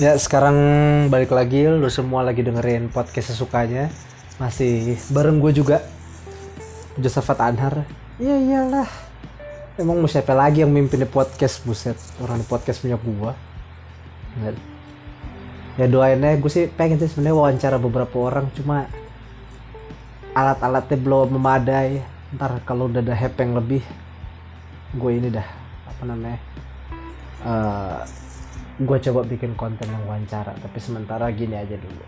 Ya sekarang balik lagi lu semua lagi dengerin podcast sesukanya masih bareng gue juga Josephat Anhar. Iya iyalah. Emang mau siapa lagi yang mimpin di podcast buset orang di podcast punya gua. Ya, ya doainnya gue sih pengen sih sebenarnya wawancara beberapa orang cuma alat-alatnya belum memadai. Ntar kalau udah ada hepeng lebih gue ini dah apa namanya eh, gue coba bikin konten yang wawancara tapi sementara gini aja dulu.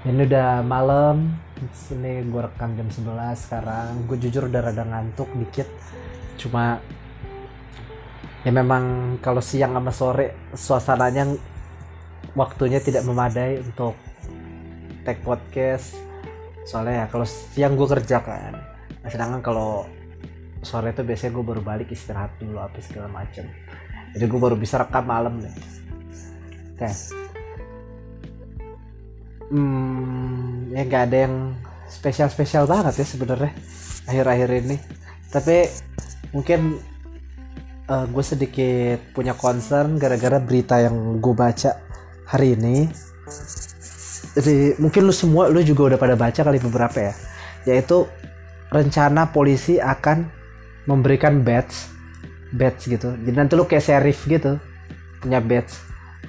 Ini udah malam sini gue rekam jam 11 sekarang. Gue jujur udah rada ngantuk dikit. Cuma ya memang kalau siang sama sore suasananya waktunya tidak memadai untuk tag podcast. Soalnya ya kalau siang gue kerja kan. Nah, sedangkan kalau sore itu biasanya gue baru balik istirahat dulu apa segala macem jadi gue baru bisa rekam malam nih. Oke hmm ya nggak ada yang spesial spesial banget ya sebenarnya akhir-akhir ini. Tapi mungkin gue sedikit punya concern gara-gara berita yang gue baca hari ini. Jadi mungkin lu semua lu juga udah pada baca kali beberapa ya. Yaitu rencana polisi akan memberikan badge badge gitu. Jadi nanti lu kayak serif gitu punya badge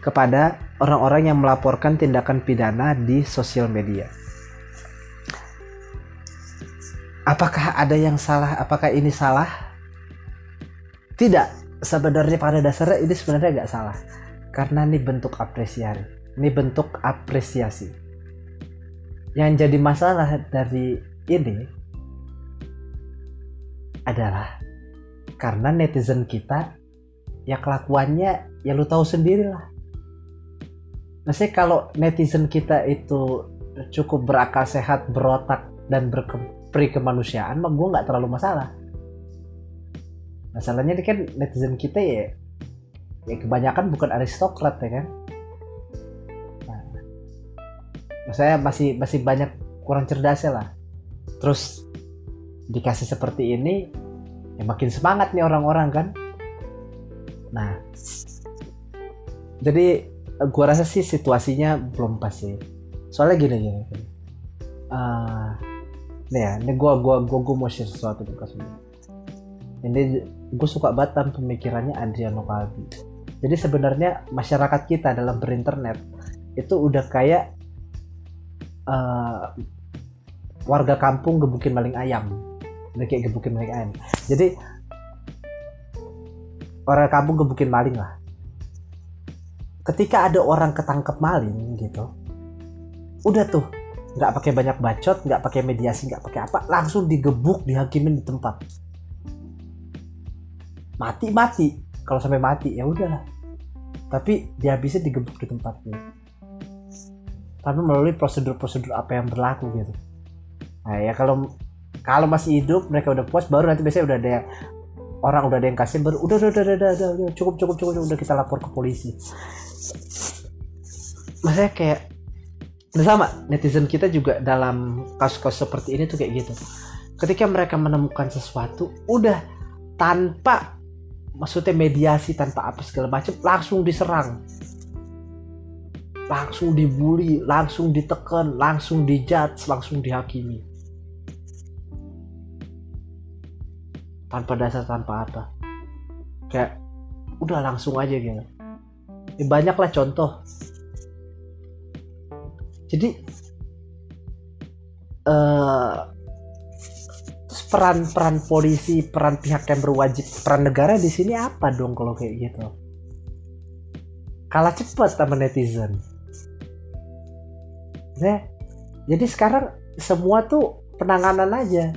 kepada orang-orang yang melaporkan tindakan pidana di sosial media. Apakah ada yang salah? Apakah ini salah? Tidak. Sebenarnya pada dasarnya ini sebenarnya nggak salah. Karena ini bentuk apresiasi. Ini bentuk apresiasi. Yang jadi masalah dari ini adalah karena netizen kita ya kelakuannya ya lu tahu sendiri lah maksudnya kalau netizen kita itu cukup berakal sehat berotak dan berperi kemanusiaan mah gue nggak terlalu masalah. Masalahnya ini kan netizen kita ya ya kebanyakan bukan aristokrat ya kan? Nah, saya masih masih banyak kurang cerdasnya lah. Terus dikasih seperti ini ya makin semangat nih orang-orang kan? Nah jadi gua rasa sih situasinya belum pas sih. Soalnya gini gini, gini. Uh, nih ya ini gua gua gua, gua mau share sesuatu ke semua ini gue suka banget pemikirannya Adriano Calvi jadi sebenarnya masyarakat kita dalam berinternet itu udah kayak uh, warga kampung gebukin maling ayam udah kayak gebukin maling ayam jadi orang kampung gebukin maling lah. Ketika ada orang ketangkep maling gitu udah tuh nggak pakai banyak bacot nggak pakai mediasi nggak pakai apa langsung digebuk dihakimin di tempat. Mati mati kalau sampai mati ya udahlah. Tapi dihabisnya digebuk di tempatnya tapi melalui prosedur-prosedur apa yang berlaku gitu. Nah ya kalau kalau masih hidup mereka udah puas baru nanti biasanya udah ada yang, orang udah ada yang kasih baru udah udah udah udah, udah, udah cukup cukup cukup udah kita lapor ke polisi. Maksudnya kayak udah sama netizen kita juga dalam kasus-kasus seperti ini tuh kayak gitu. Ketika mereka menemukan sesuatu udah tanpa maksudnya mediasi tanpa apa segala macam langsung diserang. Langsung dibully langsung ditekan langsung dijudge langsung dihakimi tanpa dasar tanpa apa. Kayak udah langsung aja gitu. Ya, banyak lah contoh. Jadi uh, peran-peran polisi peran pihak yang berwajib peran negara di sini apa dong kalau kayak gitu? Kalah cepat sama netizen. Ya jadi sekarang semua tuh penanganan aja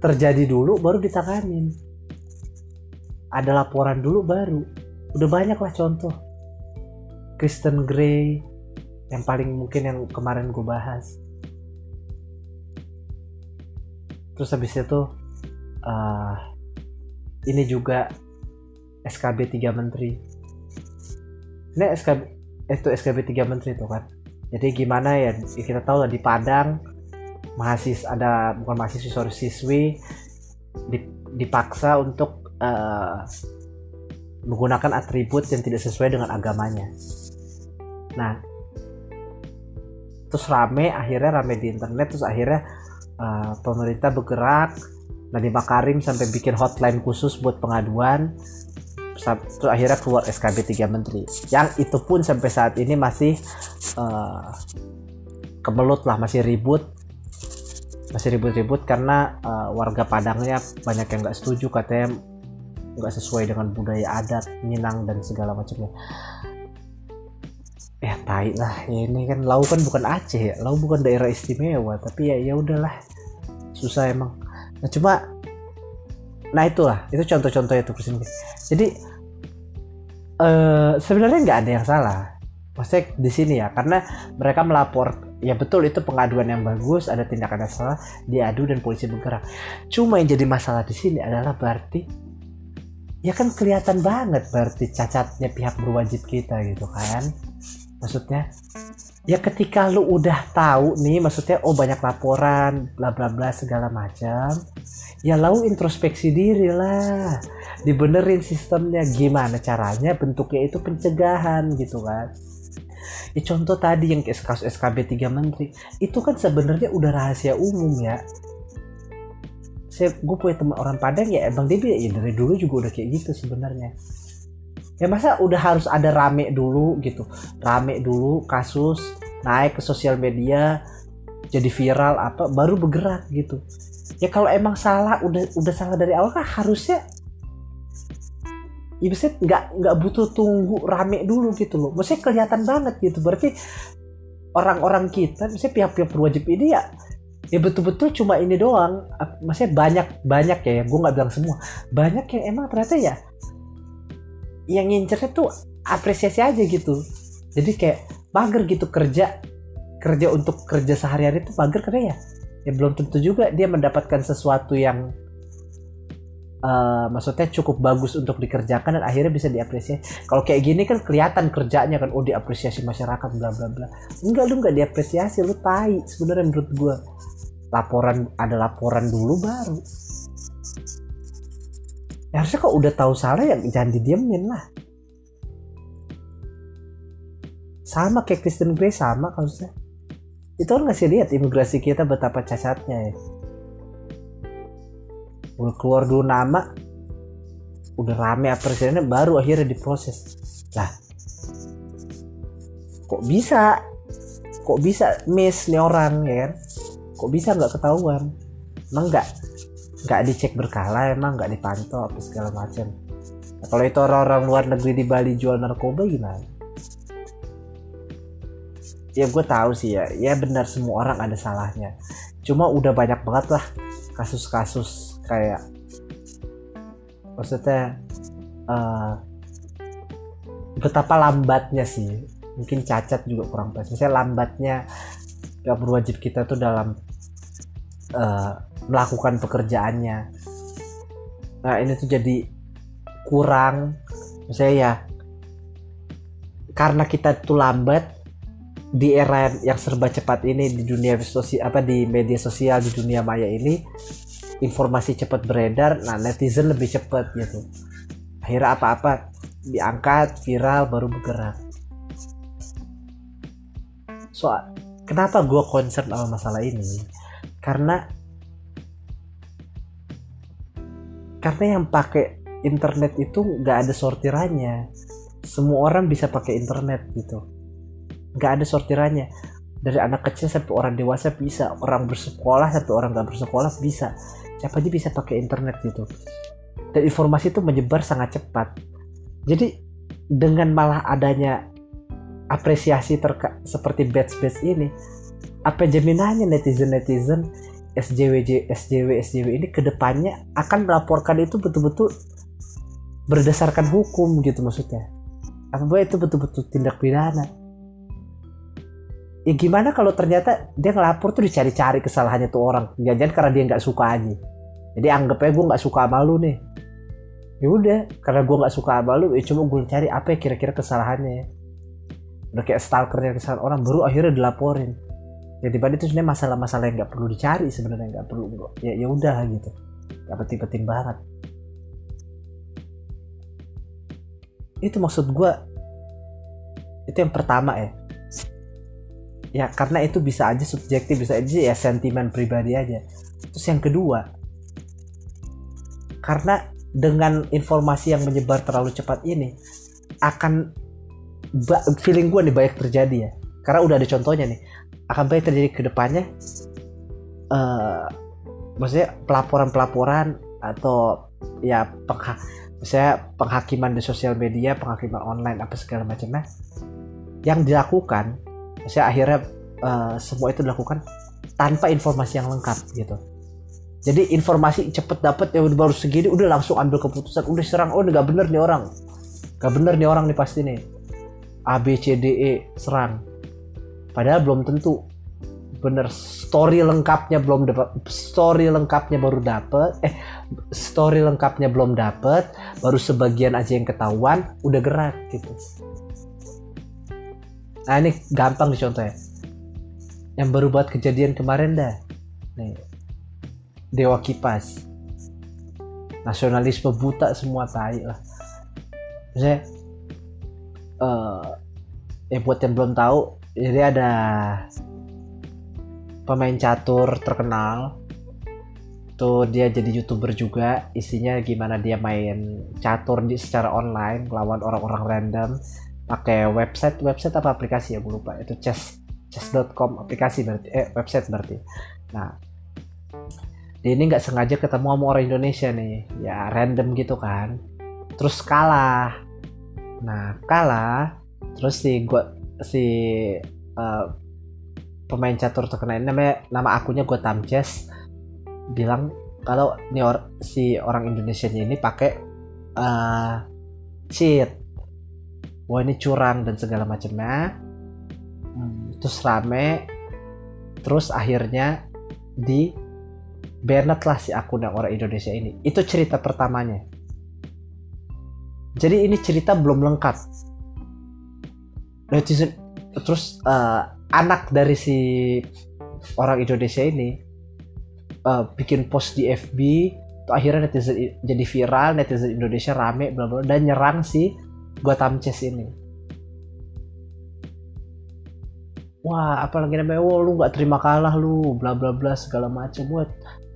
terjadi dulu baru ditanganin ada laporan dulu baru. Udah banyak lah contoh. Kristen Grey yang paling mungkin yang kemarin gue bahas. Terus habis itu uh, ini juga SKB 3 menteri. Ini SKB itu SKB 3 menteri tuh kan. Jadi gimana ya kita tahu lah di Padang mahasiswa ada bukan mahasiswa sorry siswi dipaksa untuk uh, menggunakan atribut yang tidak sesuai dengan agamanya. Nah terus rame akhirnya rame di internet terus akhirnya uh, pemerintah bergerak Nadiem Makarim sampai bikin hotline khusus buat pengaduan terus akhirnya keluar SKB 3 menteri. Yang itu pun sampai saat ini masih uh, kemelut lah masih ribut masih ribut-ribut karena uh, warga Padangnya banyak yang nggak setuju katanya nggak sesuai dengan budaya adat Minang dan segala macamnya. Ya tai lah ya ini kan Lau kan bukan Aceh ya Lau bukan daerah istimewa tapi ya ya udahlah susah emang. Nah cuma nah itulah itu contoh-contoh itu presiden jadi uh, sebenarnya nggak ada yang salah. Maksudnya di sini ya karena mereka melapor ya betul itu pengaduan yang bagus ada tindakan yang salah diadu dan polisi bergerak cuma yang jadi masalah di sini adalah berarti ya kan kelihatan banget berarti cacatnya pihak berwajib kita gitu kan. Maksudnya ya ketika lu udah tahu nih maksudnya oh banyak laporan bla bla bla segala macam ya lalu introspeksi diri lah. Dibenerin sistemnya gimana caranya bentuknya itu pencegahan gitu kan ya contoh tadi yang kasus SKB 3 menteri itu kan sebenarnya udah rahasia umum ya. Saya gue punya teman orang Padang ya emang dia ya dari dulu juga udah kayak gitu sebenarnya. Ya masa udah harus ada rame dulu gitu. Rame dulu kasus naik ke sosial media jadi viral apa baru bergerak gitu. Ya kalau emang salah udah udah salah dari awal kan harusnya ya bisa nggak nggak butuh tunggu rame dulu gitu loh. Maksudnya kelihatan banget gitu. Berarti orang-orang kita misalnya pihak-pihak berwajib ini ya ya betul-betul cuma ini doang. Maksudnya banyak banyak ya gue nggak bilang semua. Banyak yang emang ternyata ya yang ngincernya tuh apresiasi aja gitu. Jadi kayak mager gitu kerja kerja untuk kerja sehari-hari itu mager karena ya ya belum tentu juga dia mendapatkan sesuatu yang uh, maksudnya cukup bagus untuk dikerjakan dan akhirnya bisa diapresiasi. Kalau kayak gini kan kelihatan kerjanya kan oh diapresiasi masyarakat bla bla bla. Enggak lu enggak diapresiasi lu tai sebenarnya menurut gua. Laporan ada laporan dulu baru ya harusnya kok udah tahu salah ya jangan didiemin lah sama kayak Kristen Grey sama kasusnya itu kan ngasih lihat imigrasi kita betapa cacatnya ya udah keluar dulu nama udah rame presidennya baru akhirnya diproses. Lah kok bisa? Kok bisa miss nih orang ya kan? Kok bisa nggak ketahuan? Emang nggak nggak dicek berkala emang nggak dipantau apa segala macam. Nah, kalau itu orang-orang luar negeri di Bali jual narkoba gimana? Ya gue tahu sih ya. Ya benar semua orang ada salahnya. Cuma udah banyak banget lah kasus-kasus kayak maksudnya uh, betapa lambatnya sih mungkin cacat juga kurang pas. Misalnya lambatnya gak berwajib kita tuh dalam uh, melakukan pekerjaannya. Nah ini tuh jadi kurang. Misalnya ya karena kita tuh lambat di era yang serba cepat ini di dunia sosial apa di media sosial di dunia maya ini informasi cepat beredar nah netizen lebih cepat gitu. Akhirnya apa-apa diangkat viral baru bergerak. Soal kenapa gue concern sama masalah ini? Karena karena yang pakai internet itu nggak ada sortirannya. Semua orang bisa pakai internet gitu. Nggak ada sortirannya. Dari anak kecil sampai orang dewasa bisa orang bersekolah sampai orang nggak bersekolah bisa siapa aja bisa pakai internet gitu. Dan informasi itu menyebar sangat cepat. Jadi dengan malah adanya apresiasi terka seperti batch batch ini apa jaminannya netizen netizen SJWJ SJW SJW ini ke depannya akan melaporkan itu betul-betul berdasarkan hukum gitu maksudnya. Apa itu betul-betul tindak pidana ya gimana kalau ternyata dia ngelapor tuh dicari-cari kesalahannya tuh orang. Jangan karena dia nggak suka aja jadi anggapnya gue nggak suka sama lu nih. Ya udah karena gue nggak suka sama lu ya cuma gue cari apa ya kira-kira kesalahannya ya. Udah kayak stalkernya kesalahan orang baru akhirnya dilaporin. Ya tiba itu sebenarnya masalah-masalah yang nggak perlu dicari sebenarnya nggak perlu ya ya udah gitu. Nggak penting-penting banget. Itu maksud gue itu yang pertama ya ya karena itu bisa aja subjektif bisa aja ya sentimen pribadi aja. Terus yang kedua karena dengan informasi yang menyebar terlalu cepat ini akan feeling gue nih banyak terjadi ya. Karena udah ada contohnya nih akan banyak terjadi ke depannya uh, maksudnya pelaporan-pelaporan atau ya pengha misalnya penghakiman di sosial media penghakiman online apa segala macamnya yang dilakukan saya akhirnya uh, semua itu dilakukan tanpa informasi yang lengkap gitu. Jadi informasi cepet dapet ya udah baru segini udah langsung ambil keputusan udah serang oh nggak bener nih orang. Nggak bener nih orang nih pasti nih. A B C D E serang. Padahal belum tentu. Bener story lengkapnya belum dapat story lengkapnya baru dapet eh story lengkapnya belum dapet baru sebagian aja yang ketahuan udah gerak gitu Nah ini gampang nih contohnya. Yang baru buat kejadian kemarin dah. Nih. Dewa Kipas. Nasionalisme buta semua tai lah. Maksudnya uh, ya buat yang belum tahu, jadi ada pemain catur terkenal tuh dia jadi youtuber juga isinya gimana dia main catur di secara online lawan orang-orang random pakai website website apa aplikasi ya? Gue lupa. Itu chess chess.com aplikasi berarti eh website berarti. Nah dia ini nggak sengaja ketemu sama orang Indonesia nih. Ya random gitu kan. Terus kalah. Nah kalah terus si gua si uh, pemain catur terkenal ini namanya nama akunnya gue Tamches bilang kalau nih or, si orang Indonesia ini pakai uh, cheat wah ini curang dan segala macamnya. Hmm, terus rame. Terus akhirnya di banned lah si akun yang orang Indonesia ini. Itu cerita pertamanya. Jadi ini cerita belum lengkap. Netizen terus uh, anak dari si orang Indonesia ini uh, bikin post di FB akhirnya netizen jadi viral netizen Indonesia rame bla dan nyerang si Gotham Chess ini. Wah apalagi namanya wah lu nggak terima kalah lu bla bla bla segala macam buat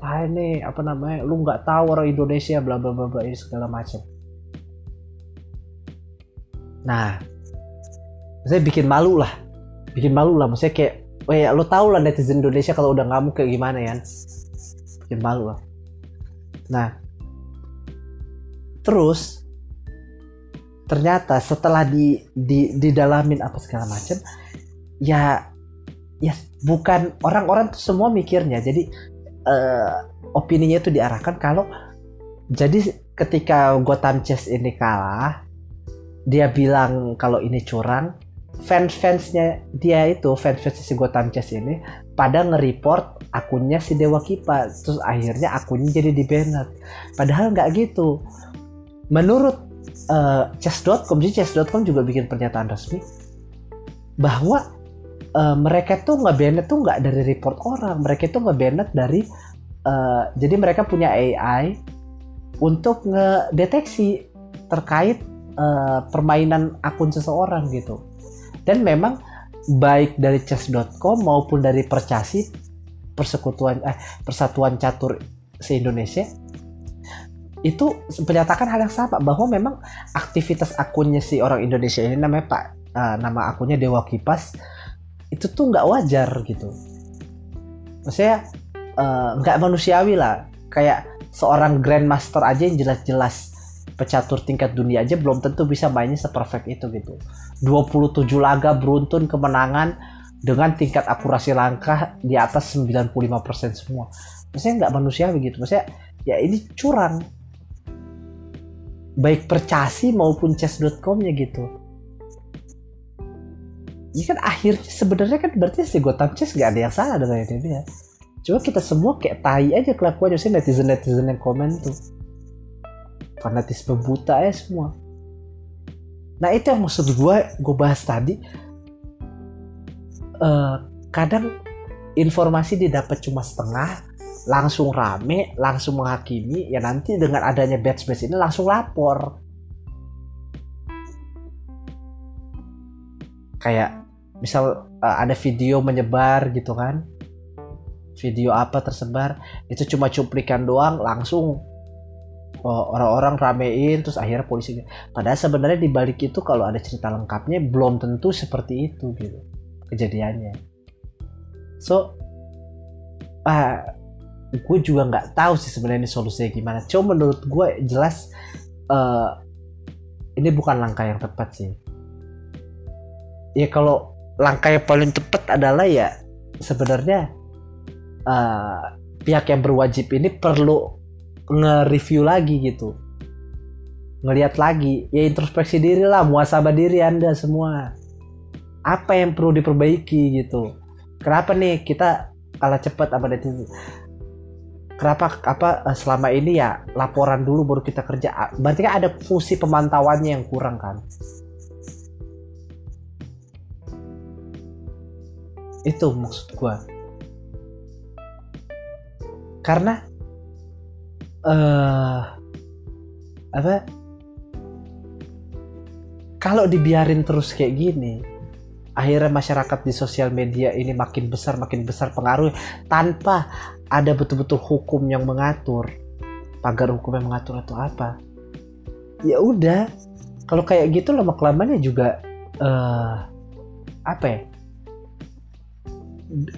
ah ini apa namanya lu nggak tahu orang Indonesia bla bla bla bla ini segala macam nah saya bikin malu lah. Bikin malu lah maksudnya kayak oh ya lu tau lah netizen Indonesia kalau udah ngamuk kayak gimana ya. Bikin malu lah. Nah terus ternyata setelah di di didalamin apa segala macam ya ya bukan orang-orang tuh semua mikirnya. Jadi uh, opininya itu diarahkan kalau jadi ketika Gotham Chess ini kalah dia bilang kalau ini curang fans-fansnya dia itu fans-fans si Gotham Chess ini pada nge-report akunnya si Dewa Kipa. Terus akhirnya akunnya jadi di banned padahal nggak gitu. Menurut uh, chess.com jadi chess.com juga bikin pernyataan resmi bahwa uh, mereka tuh nggak banned tuh nggak dari report orang. Mereka tuh nggak banned dari uh, jadi mereka punya AI untuk ngedeteksi terkait uh, permainan akun seseorang gitu. Dan memang baik dari chess.com maupun dari percasi persekutuan eh persatuan catur se Indonesia itu menyatakan hal yang sama bahwa memang aktivitas akunnya si orang Indonesia ini namanya Pak uh, nama akunnya Dewa Kipas itu tuh nggak wajar gitu. Maksudnya eh, nggak uh, manusiawi lah. Kayak seorang grandmaster aja yang jelas-jelas pecatur tingkat dunia aja belum tentu bisa mainnya seperfect itu gitu. 27 laga beruntun kemenangan dengan tingkat akurasi langkah di atas 95% semua. Maksudnya nggak manusiawi gitu. Maksudnya ya ini curang baik percasi maupun chess.com-nya gitu. Ya kan akhirnya sebenarnya kan berarti si Gotham Chess gak ada yang salah dengan itu ya. Cuma kita semua kayak tai aja kelakuannya sih netizen-netizen yang komen tuh. Fanatisme buta ya semua. Nah itu yang maksud gue, gue bahas tadi. Uh, kadang informasi didapat cuma setengah, langsung rame, langsung menghakimi, ya nanti dengan adanya batch batch ini langsung lapor. Kayak misal uh, ada video menyebar gitu kan video apa tersebar itu cuma cuplikan doang langsung uh, orang-orang ramein terus akhirnya polisi padahal sebenarnya di balik itu kalau ada cerita lengkapnya belum tentu seperti itu gitu kejadiannya so uh, gue juga nggak tahu sih sebenarnya solusinya gimana. Cuma menurut gue jelas uh, ini bukan langkah yang tepat sih. Ya kalau langkah yang paling tepat adalah ya sebenarnya uh, pihak yang berwajib ini perlu nge-review lagi gitu. Ngelihat lagi. Ya introspeksi diri lah muasabah diri anda semua. Apa yang perlu diperbaiki gitu? Kenapa nih kita kalah cepat apa netizen kenapa apa eh, selama ini ya laporan dulu baru kita kerja. Berarti kan ada fungsi pemantauannya yang kurang kan? Itu maksud gua. Karena uh, apa? Kalau dibiarin terus kayak gini akhirnya masyarakat di sosial media ini makin besar makin besar pengaruh tanpa ada betul-betul hukum yang mengatur. Pagar hukum yang mengatur atau apa? Ya udah kalau kayak gitu lama kelamaan juga uh, apa ya?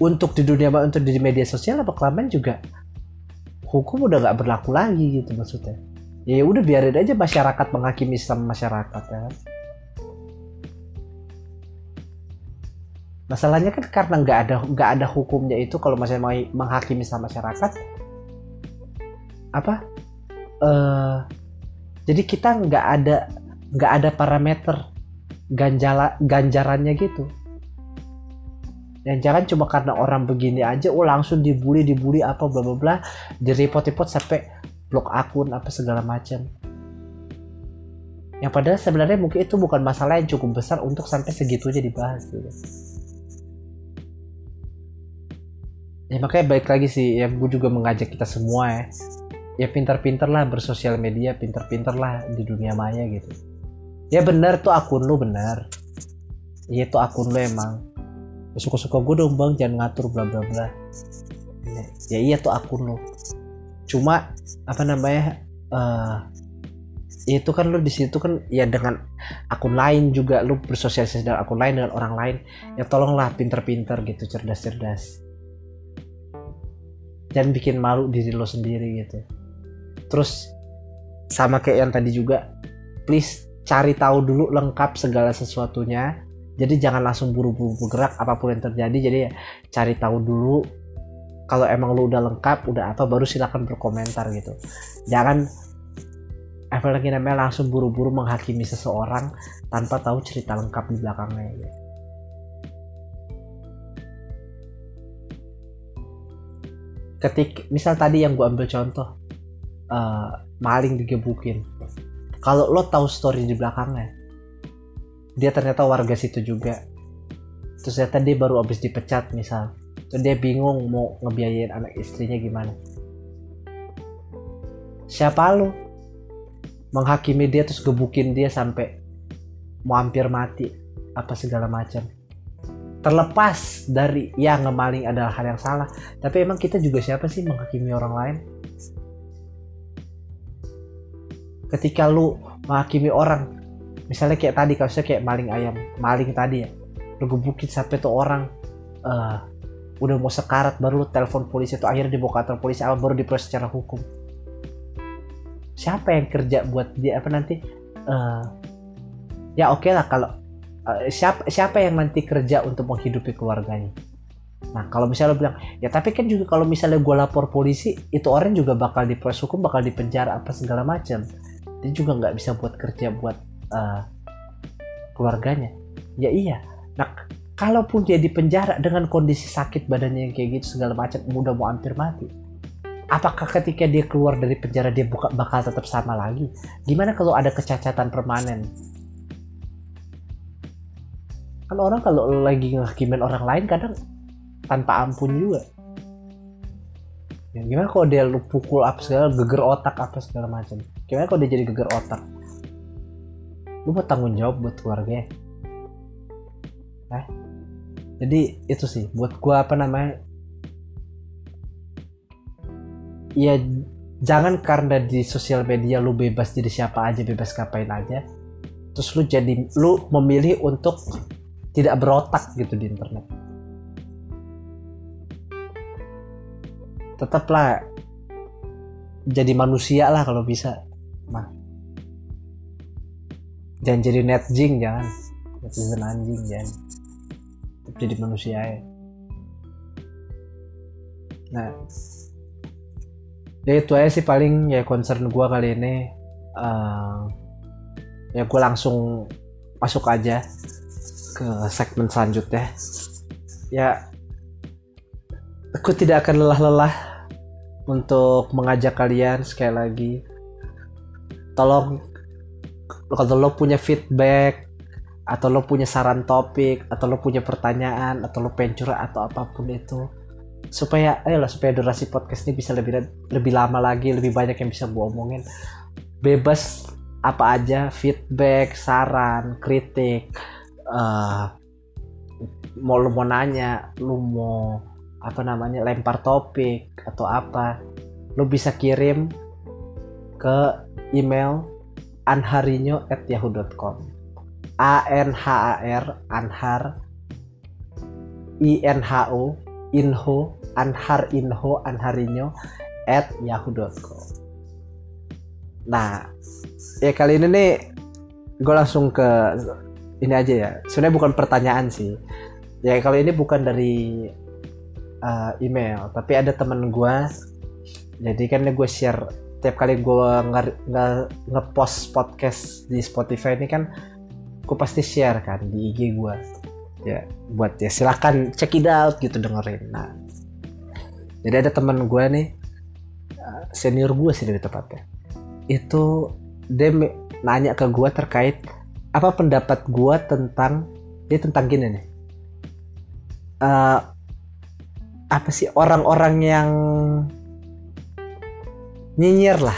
Untuk di dunia untuk di media sosial lama kelamaan juga hukum udah nggak berlaku lagi gitu maksudnya. Ya udah biarin aja masyarakat menghakimi sama masyarakat ya masalahnya kan karena nggak ada nggak ada hukumnya itu kalau masih mau menghakimi sama masyarakat apa uh, jadi kita nggak ada nggak ada parameter ganjala ganjarannya gitu dan jangan cuma karena orang begini aja oh langsung dibully dibully apa bla bla bla di report report sampai blok akun apa segala macam yang padahal sebenarnya mungkin itu bukan masalah yang cukup besar untuk sampai segitunya dibahas gitu. Ya makanya baik lagi sih ya gue juga mengajak kita semua ya. Ya pintar-pintar lah bersosial media pintar-pintar lah di dunia maya gitu. Ya benar tuh akun lu benar. Iya tuh akun lu emang. Ya, suka-suka gue dong bang jangan ngatur bla bla bla. Ya, ya iya tuh akun lu. Cuma apa namanya uh, itu kan lu di situ kan ya dengan akun lain juga lu bersosialisasi dengan akun lain dengan orang lain. Ya tolonglah pinter-pinter gitu cerdas-cerdas jangan bikin malu diri lo sendiri gitu. Terus sama kayak yang tadi juga please cari tahu dulu lengkap segala sesuatunya. Jadi jangan langsung buru-buru bergerak apa pun yang terjadi. Jadi ya cari tahu dulu kalau emang lu udah lengkap udah apa baru silahkan berkomentar gitu. Jangan apa lagi namanya langsung buru-buru menghakimi seseorang tanpa tahu cerita lengkap di belakangnya gitu. Ketik misal tadi yang gue ambil contoh uh, maling digebukin. Kalau lo tahu story di belakangnya dia ternyata warga situ juga. Terus ternyata dia baru habis dipecat misal. Terus dia bingung mau ngebiayain anak istrinya gimana. Siapa lo? Menghakimi dia terus gebukin dia sampai mau hampir mati apa segala macam terlepas dari ya ngemaling adalah hal yang salah. Tapi emang kita juga siapa sih menghakimi orang lain? Ketika lu menghakimi orang misalnya kayak tadi kalau kayak maling ayam maling tadi ya. Lu gebukin sampai tuh orang uh, udah mau sekarat baru lu telepon polisi itu akhirnya dibawa kantor polisi apa baru diproses secara hukum. Siapa yang kerja buat dia? Apa nanti? Uh, ya oke okay lah kalau uh, siapa siapa yang nanti kerja untuk menghidupi keluarganya? Nah kalau misalnya lo bilang ya tapi kan juga kalau misalnya gue lapor polisi itu orang juga bakal diproses hukum bakal dipenjara apa segala macam. Dia juga nggak bisa buat kerja buat uh, keluarganya. Ya iya. Nah kalaupun dia dipenjara dengan kondisi sakit badannya yang kayak gitu segala macam mudah mau hampir mati apakah ketika dia keluar dari penjara dia buka, bakal tetap sama lagi? Gimana kalau ada kecacatan permanen kan orang kalau lagi ngehakimin orang lain kadang tanpa ampun juga. Ya, gimana kalau dia lu pukul apa segala geger otak apa segala macam? Gimana kalau dia jadi geger otak? Lu mau tanggung jawab buat keluarga eh? Jadi itu sih buat gua apa namanya? Ya jangan karena di sosial media lu bebas jadi siapa aja bebas ngapain aja terus lu jadi lu memilih untuk tidak berotak gitu di internet. Tetaplah jadi manusia lah kalau bisa mah jangan jadi netjing jangan. Netizen anjing jangan. Tetap jadi manusia ya nah ya itu aja sih paling ya concern gue kali ini. Uh, ya gue langsung masuk aja ke segmen selanjutnya. Ya aku tidak akan lelah-lelah untuk mengajak kalian sekali lagi. Tolong kalau lo punya feedback atau lo punya saran topik atau lo punya pertanyaan atau lo pengen atau apa pun itu supaya ayolah supaya durasi podcast ini bisa lebih lebih lama lagi lebih banyak yang bisa gue omongin. Bebas apa aja feedback saran kritik uh, mau lu mau nanya lu mau apa namanya lempar topik atau apa lu bisa kirim ke email anharinyo@yahoo.com a n h a r anhar i n h o info anhar info anharinyo at yahoo.com nah ya kali ini nih gue langsung ke ini aja ya. Sebenarnya bukan pertanyaan sih. Ya kali ini bukan dari uh, email tapi ada temen gue jadi kan gue share tiap kali gue nge ngepost podcast di Spotify ini kan gue pasti share kan di IG gue ya buat ya silahkan check it out gitu dengerin. Nah jadi ada teman gue nih eh, senior gue sih lebih tepatnya. Itu dia nanya ke gue terkait apa pendapat gue tentang dia tentang gini nih. Uh, apa sih orang-orang yang nyinyir lah?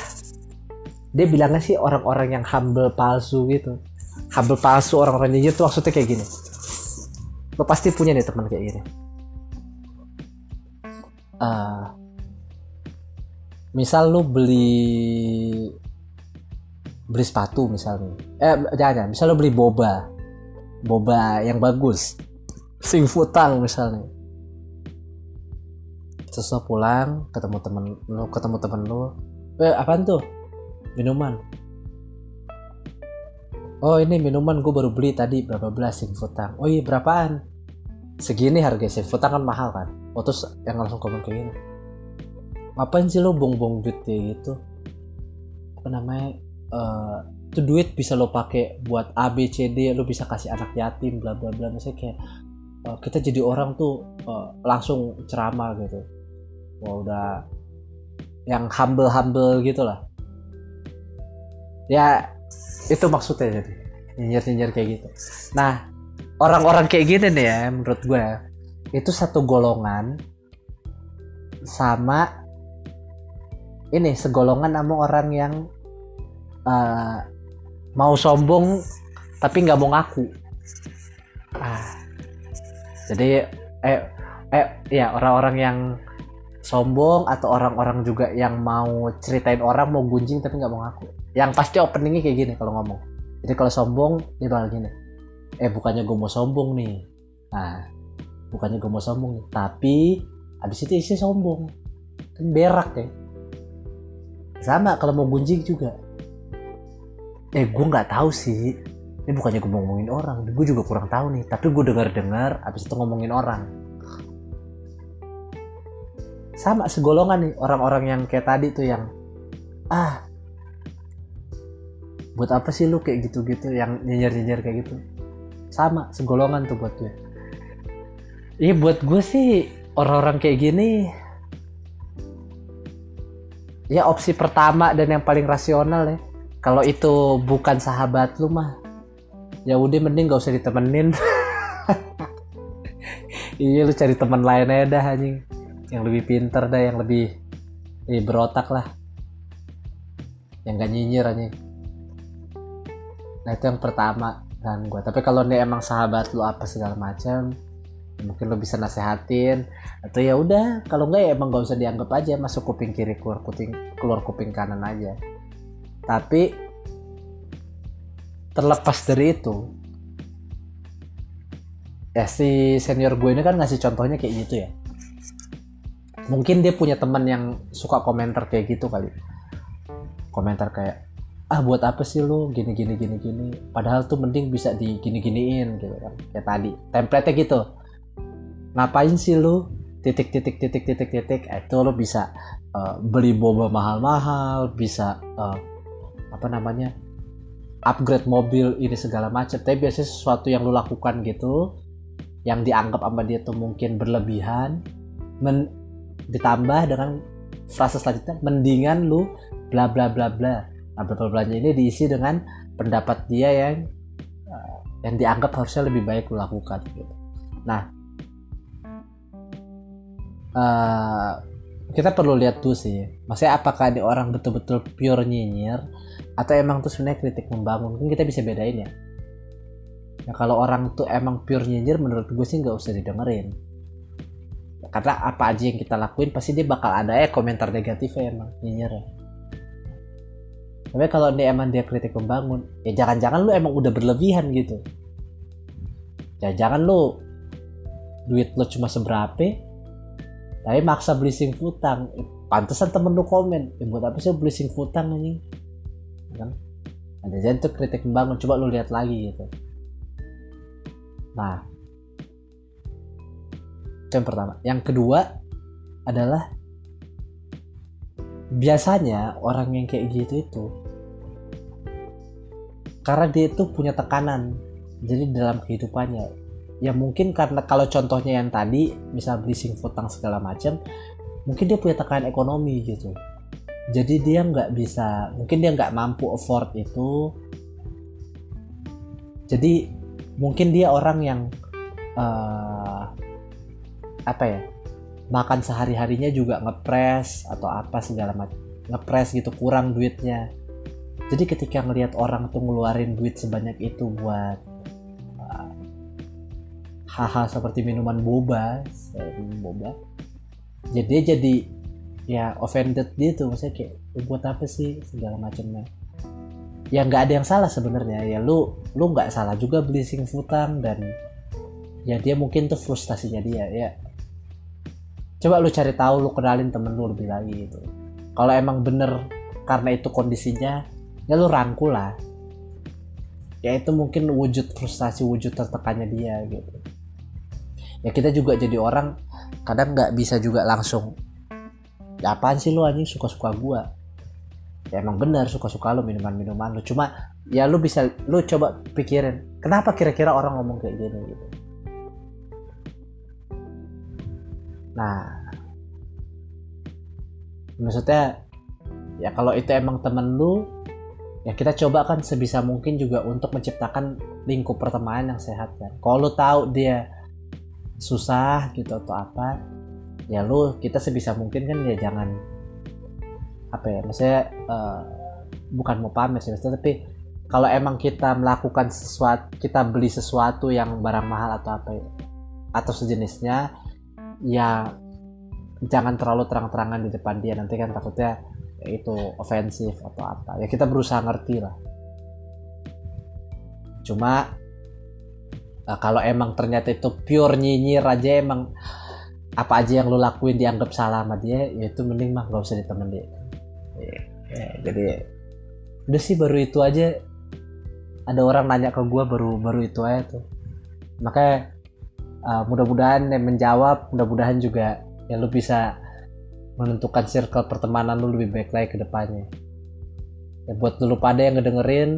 Dia bilangnya sih orang-orang yang humble palsu gitu. Humble palsu orang-orang nyinyir tuh maksudnya kayak gini. Lo pasti punya nih teman kayak gini. Uh, misal lo beli beli sepatu misalnya. Eh jangan, jangan misal lo beli boba. Boba yang bagus. Sing futang misalnya. Terus lo pulang ketemu temen lo ketemu temen lo eh apaan tuh? Minuman. Oh ini minuman gue baru beli tadi berapa belas sing futang. Oh iya berapaan? Segini harga sih futang kan mahal kan? Oh terus yang langsung komen kayak gini. Ngapain sih lo bong-bong duit gitu? Apa namanya uh, duit bisa lo pakai buat A B C D lo bisa kasih anak yatim bla bla bla. Misalnya kayak uh, kita jadi orang tuh uh, langsung ceramah gitu. Wah udah yang humble humble gitu lah ya itu maksudnya jadi. Nyinyir nyinyir kayak gitu. Nah orang-orang kayak gini nih ya menurut gue itu satu golongan sama ini segolongan sama orang yang uh, mau sombong tapi nggak mau ngaku. Ah. Jadi eh eh ya orang-orang yang sombong atau orang-orang juga yang mau ceritain orang mau gunjing tapi nggak mau ngaku. Yang pasti openingnya kayak gini kalau ngomong. Jadi kalau sombong dia bakal gini. Eh bukannya gue mau sombong nih. Nah bukannya gue mau sombong nih. Tapi abis itu isi sombong. Kan berak ya. Sama kalau mau gunjing juga eh gue nggak tahu sih. Ini bukannya gue ngomongin orang gue juga kurang tahu nih. Tapi gue dengar dengar abis itu ngomongin orang. Sama segolongan nih orang-orang yang kayak tadi tuh yang ah buat apa sih lu kayak gitu-gitu yang nyinyir-nyinyir kayak gitu? Sama segolongan tuh buat gue iya buat gue sih orang-orang kayak gini ya opsi pertama dan yang paling rasional ya kalau itu bukan sahabat lu mah ya udah mending gak usah ditemenin. Iya lu cari teman lain aja dah anjing. Yang lebih pinter dah yang lebih eh, berotak lah. Yang gak nyinyir anjing. Nah itu yang pertama dan gue tapi kalau nih emang sahabat lu apa segala macam mungkin lo bisa nasehatin. Atau ya udah kalau enggak ya emang gak usah dianggap aja masuk kuping kiri keluar kuping keluar kuping kanan aja tapi terlepas dari itu ya si senior gue ini kan ngasih contohnya kayak gitu ya. Mungkin dia punya teman yang suka komentar kayak gitu kali. Komentar kayak ah buat apa sih lo gini gini gini gini. Padahal tuh mending bisa di gini giniin gitu kan. Kayak tadi template gitu. Ngapain sih lo titik titik titik titik titik. Eh, itu lo bisa uh, beli boba mahal-mahal bisa uh, apa namanya upgrade mobil ini segala macam tapi biasanya sesuatu yang lo lakukan gitu yang dianggap sama dia tuh mungkin berlebihan men ditambah dengan frase selanjutnya mendingan lu bla bla bla bla Nah, bla ini diisi dengan pendapat dia yang uh, yang dianggap harusnya lebih baik lo lakukan gitu. Nah, uh, kita perlu lihat tuh sih, maksudnya apakah ada orang betul-betul pure nyinyir atau emang tuh sebenarnya kritik membangun? Kan kita bisa bedain ya. Nah, kalau orang tuh emang pure nyinyir, menurut gue sih nggak usah didengerin. Karena apa aja yang kita lakuin pasti dia bakal ada ya komentar negatifnya emang nyinyir ya tapi kalau dia emang dia kritik membangun ya jangan-jangan lu emang udah berlebihan gitu ya jangan lu duit lu cuma seberapa tapi maksa beli sing futang pantesan temen lu komen ya buat apa sih beli sing futang ini kan? Ada jadi tuh kritik membangun coba lu lihat lagi gitu. Nah. Itu yang pertama. Yang kedua adalah biasanya orang yang kayak gitu itu karena dia itu punya tekanan jadi dalam kehidupannya. Ya mungkin karena kalau contohnya yang tadi misal beli sing futang segala macam mungkin dia punya tekanan ekonomi gitu jadi dia nggak bisa mungkin dia nggak mampu afford itu. Jadi mungkin dia orang yang uh, apa ya makan sehari harinya juga ngepres atau apa segala macam ngepres gitu kurang duitnya. Jadi ketika ngelihat orang tuh ngeluarin duit sebanyak itu buat uh, hal-hal seperti minuman boba boba jadi dia jadi ya offended gitu maksudnya kayak buat apa sih? segala macamnya. Ya nggak ada yang salah sebenarnya. Ya lu lu nggak salah juga beli sing futang dan ya dia mungkin tuh frustasinya dia ya. Coba lu cari tahu lu kenalin temen lu lebih lagi gitu. Kalau emang bener karena itu kondisinya ya lu rangkul lah. Ya itu mungkin wujud frustasi wujud tertekannya dia gitu. Ya kita juga jadi orang kadang nggak bisa juga langsung ya apaan sih lu anjing? Suka-suka gua. Ya emang benar suka-suka lu minuman-minuman lu. Cuma ya lu bisa lu coba pikirin kenapa kira-kira orang ngomong kayak gini gitu? Nah maksudnya ya kalau itu emang temen lu ya kita coba kan sebisa mungkin juga untuk menciptakan lingkup pertemanan yang sehat kan? Kalau lu tahu dia susah gitu atau apa ya lu kita sebisa mungkin kan ya jangan apa ya maksudnya uh, bukan mau pamer sih tapi kalau emang kita melakukan sesuatu kita beli sesuatu yang barang mahal atau apa ya, atau sejenisnya ya jangan terlalu terang-terangan di depan dia. Nanti kan takutnya ya itu ofensif atau apa. Ya kita berusaha ngerti lah. Cuma nah, kalau emang ternyata itu pure nyinyir aja emang apa aja yang lo lakuin dianggap salah sama dia ya itu mending mah gak usah ditemen dia ya, ya, jadi udah sih baru itu aja. Ada orang nanya ke gue baru baru itu aja tuh. Makanya uh, mudah-mudahan yang menjawab mudah-mudahan juga ya lu bisa menentukan circle pertemanan lu lebih baik lagi ke depannya. Ya buat lu pada yang ngedengerin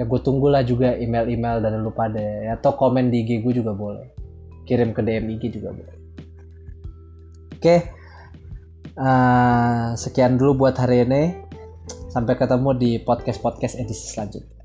ya gue tunggulah juga email-email dari lu pada. Ya, atau komen di IG gue juga boleh kirim ke DM IG juga boleh oke. Uh, sekian dulu buat hari ini. Sampai ketemu di podcast podcast edisi selanjutnya